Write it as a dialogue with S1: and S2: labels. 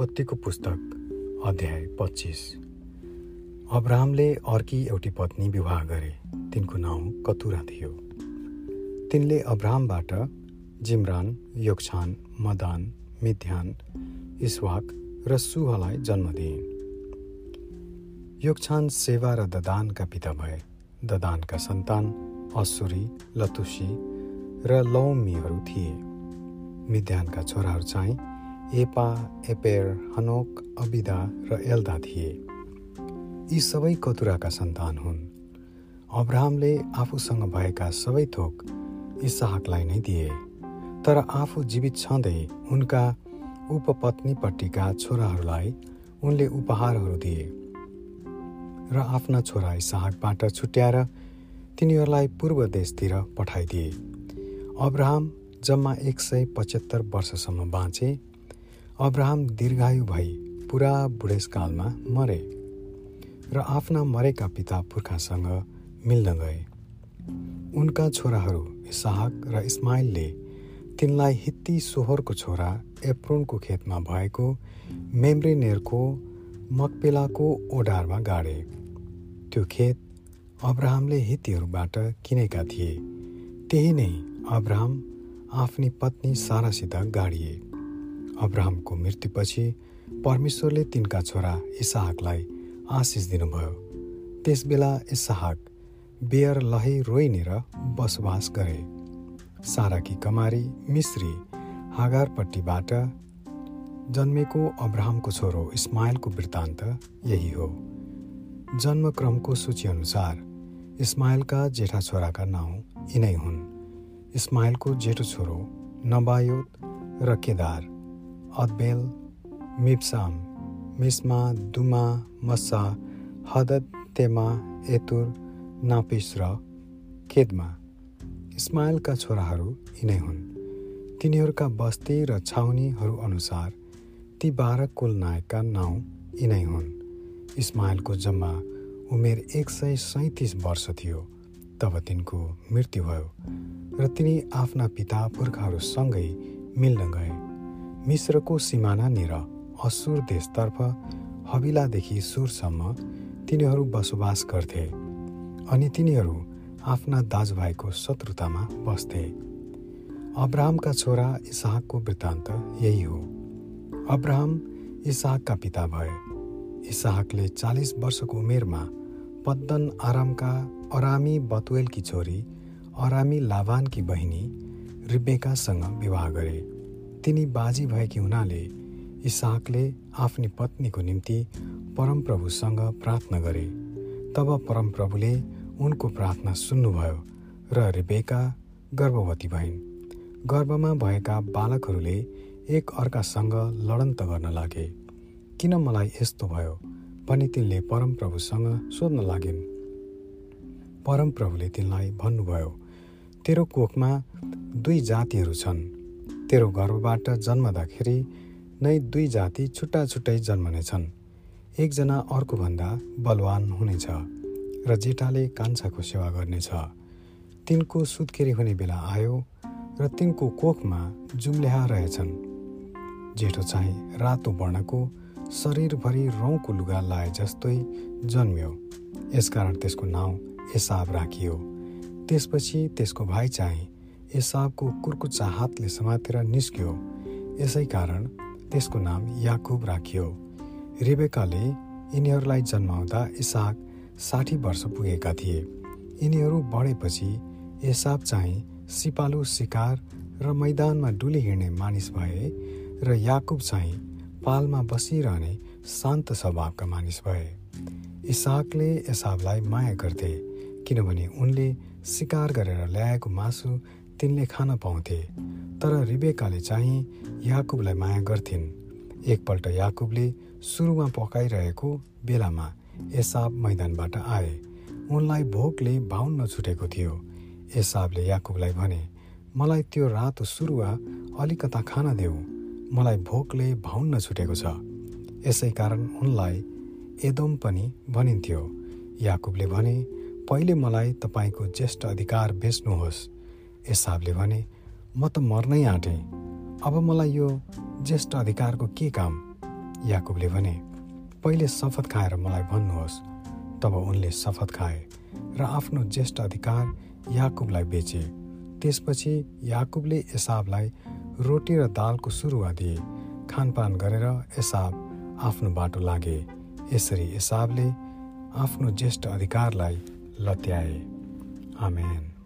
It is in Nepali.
S1: उत्पत्तिको पुस्तक अध्याय पच्चिस। अब्राहमले अर्की एउटी पत्नी विवाह गरे। तिनको नाउँ कतुरा थियो। तिनले अब्राहमबाट जिमरान योक्छान मदान मिध्यान इस्वाक र सुहलाई जन्म दिए। योक्छान सेवा र ददानका पिता भए। ददानका सन्तान असुरी लतुसी र लौमीहरू थिए। मिध्यानका छोराहरू चाहिँ एपा एपेर हनोक अबिदा र एल्दा थिए। यी सबै कतुराका सन्तान हुन्। अब्राहमले आफूसँग भएका सबै थोक इसाहकलाई नै दिए। तर आफू जीवित छँदै उनका उपपत्नीपट्टिका छोराहरूलाई उनले उपहारहरू दिए र आफ्ना छोरा इसाहकबाट छुट्याएर तिनीहरूलाई पूर्व देशतिर पठाइदिए। अब्राहम जम्मा एक सय पचहत्तर वर्षसम्म बाँचे अब्राहम दीर्घायु भई पुरा बुढेसकालमा मरे र आफ्ना मरेका पिता पुर्खासँग मिल्न गए। उनका छोराहरू इसाहक र इस्माइलले तिनलाई हित्ती सोहोरको छोरा एप्रोनको खेतमा भएको मेम्ब्रेनेरको मकपेलाको ओडारमा गाडे। त्यो खेत अब्राहमले हित्तीहरूबाट किनेका थिए। त्यही नै अब्राहम आफ्नी पत्नी सारासित गाडिए। अब्राहमको मृत्युपछि परमेश्वरले तिनका छोरा इसाहकलाई आशिष दिनुभयो। त्यसबेला इसाहक बेयर लहै रोइनेर बसोबास गरे। साराकी कमारी मिश्री हागारपट्टिबाट जन्मेको अब्राहमको छोरो इस्माइलको वृत्तान्त यही हो। जन्मक्रमको सूचीअनुसार इस्माइलका जेठा छोराका नाउँ यिनै हुन्। इस्माइलको जेठो छोरो नबायोत र केदार। अदबेल मिप्साम मिस्मा दुमा मसा हदत तेमा एतुर नापिस र केदमा। इस्माइलका छोराहरू यिनै हुन्। तिनीहरूका बस्ती र छाउनीहरू अनुसार ती बाह्र कुल नायकका नाउँ यिनै हुन्। इस्माइलको जम्मा उमेर एक सय सैँतिस वर्ष थियो तब तिनको मृत्यु भयो र तिनी आफ्ना पिता पुर्खाहरूसँगै मिल्न गए। मिश्रको सिमानानिर असुर देशतर्फ हबिलादेखि सुरसम्म तिनीहरू बसोबास गर्थे अनि तिनीहरू आफ्ना दाजुभाइको शत्रुतामा बस्थे। अब्राहमका छोरा इसाहकको वृत्तान्त यही हो। अब्राहम इसाहकका पिता भए। इसाहकले चालिस वर्षको उमेरमा पद्दन आरामका अरामी बतुवेलकी छोरी अरामी लाभानकी बहिनी रिबेकासँग विवाह गरे। तिनी बाजी भएकी हुनाले इसाकले आफ्नी पत्नीको निम्ति परमप्रभुसँग प्रार्थना गरे। तब परमप्रभुले उनको प्रार्थना सुन्नुभयो र रिबेका गर्भवती भइन्। गर्भमा भएका बालकहरूले एक अर्कासँग लडन्त गर्न लागे। किन मलाई यस्तो भयो पनि तिनले परमप्रभुसँग सोध्न लागिन्। परमप्रभुले तिनलाई भन्नुभयो तेरो कोखमा दुई जातिहरू छन्। तेरो गर्भबाट जन्मदाखेरि नै दुई जाति छुट्टा छुट्टै जन्मनेछन्। एकजना अर्कोभन्दा बलवान हुनेछ र जेठाले कान्छाको सेवा गर्नेछ। तिनको सुत्केरी हुने बेला आयो र तिनको कोखमा जुम्ल्याहा रहेछन्। जेठो चाहिँ रातो वर्णको शरीरभरि रौँको लुगा लाए जस्तै जन्म्यो। यसकारण त्यसको नाउँ एसाब राखियो। त्यसपछि त्यसको भाइ चाहिँ एसाबको कुर्कुच्चा हातले समातेर निस्क्यो। यसै कारण त्यसको नाम याकुब राखियो। रिबेकाले यिनीहरूलाई जन्माउँदा इसाक साठी वर्ष पुगेका थिए। यिनीहरू बढेपछि एसाब चाहिँ सिपालु शिकार र मैदानमा डुली हिँड्ने मानिस भए र याकुब चाहिँ पालमा बसिरहने शान्त स्वभावका मानिस भए। इसाकले एसाबलाई माया गर्थे किनभने उनले शिकार गरेर ल्याएको मासु तिनले खान पाउँथे तर रिबेकाले चाहिँ याकुबलाई माया गर्थिन्। एकपल्ट याकुबले सुरुमा पकाइरहेको बेलामा एसाब मैदानबाट आए। उनलाई भोकले भाउन छुटेको थियो। एसाबले याकुबलाई भने मलाई त्यो रातो सुरुवा अलिकता खान देऊ। मलाई भोकले भाउन्न छुटेको छ। यसै कारण उनलाई एदोम पनि भनिन्थ्यो। याकुबले भने पहिले मलाई तपाईँको ज्येष्ठ अधिकार बेच्नुहोस्। एसाबले भने म त मर्नै आँटेँ। अब मलाई यो ज्येष्ठ अधिकारको के काम? याकुबले भने पहिले शपथ खाएर मलाई भन्नुहोस्। तब उनले शपथ खाए र आफ्नो ज्येष्ठ अधिकार याकुबलाई बेचे। त्यसपछि याकुबले एसाबलाई रोटी र दालको सुरुवा दिए। खानपान गरेर एसाब आफ्नो बाटो लागे। यसरी एसाबले आफ्नो ज्येष्ठ अधिकारलाई लत्याए। आमेन।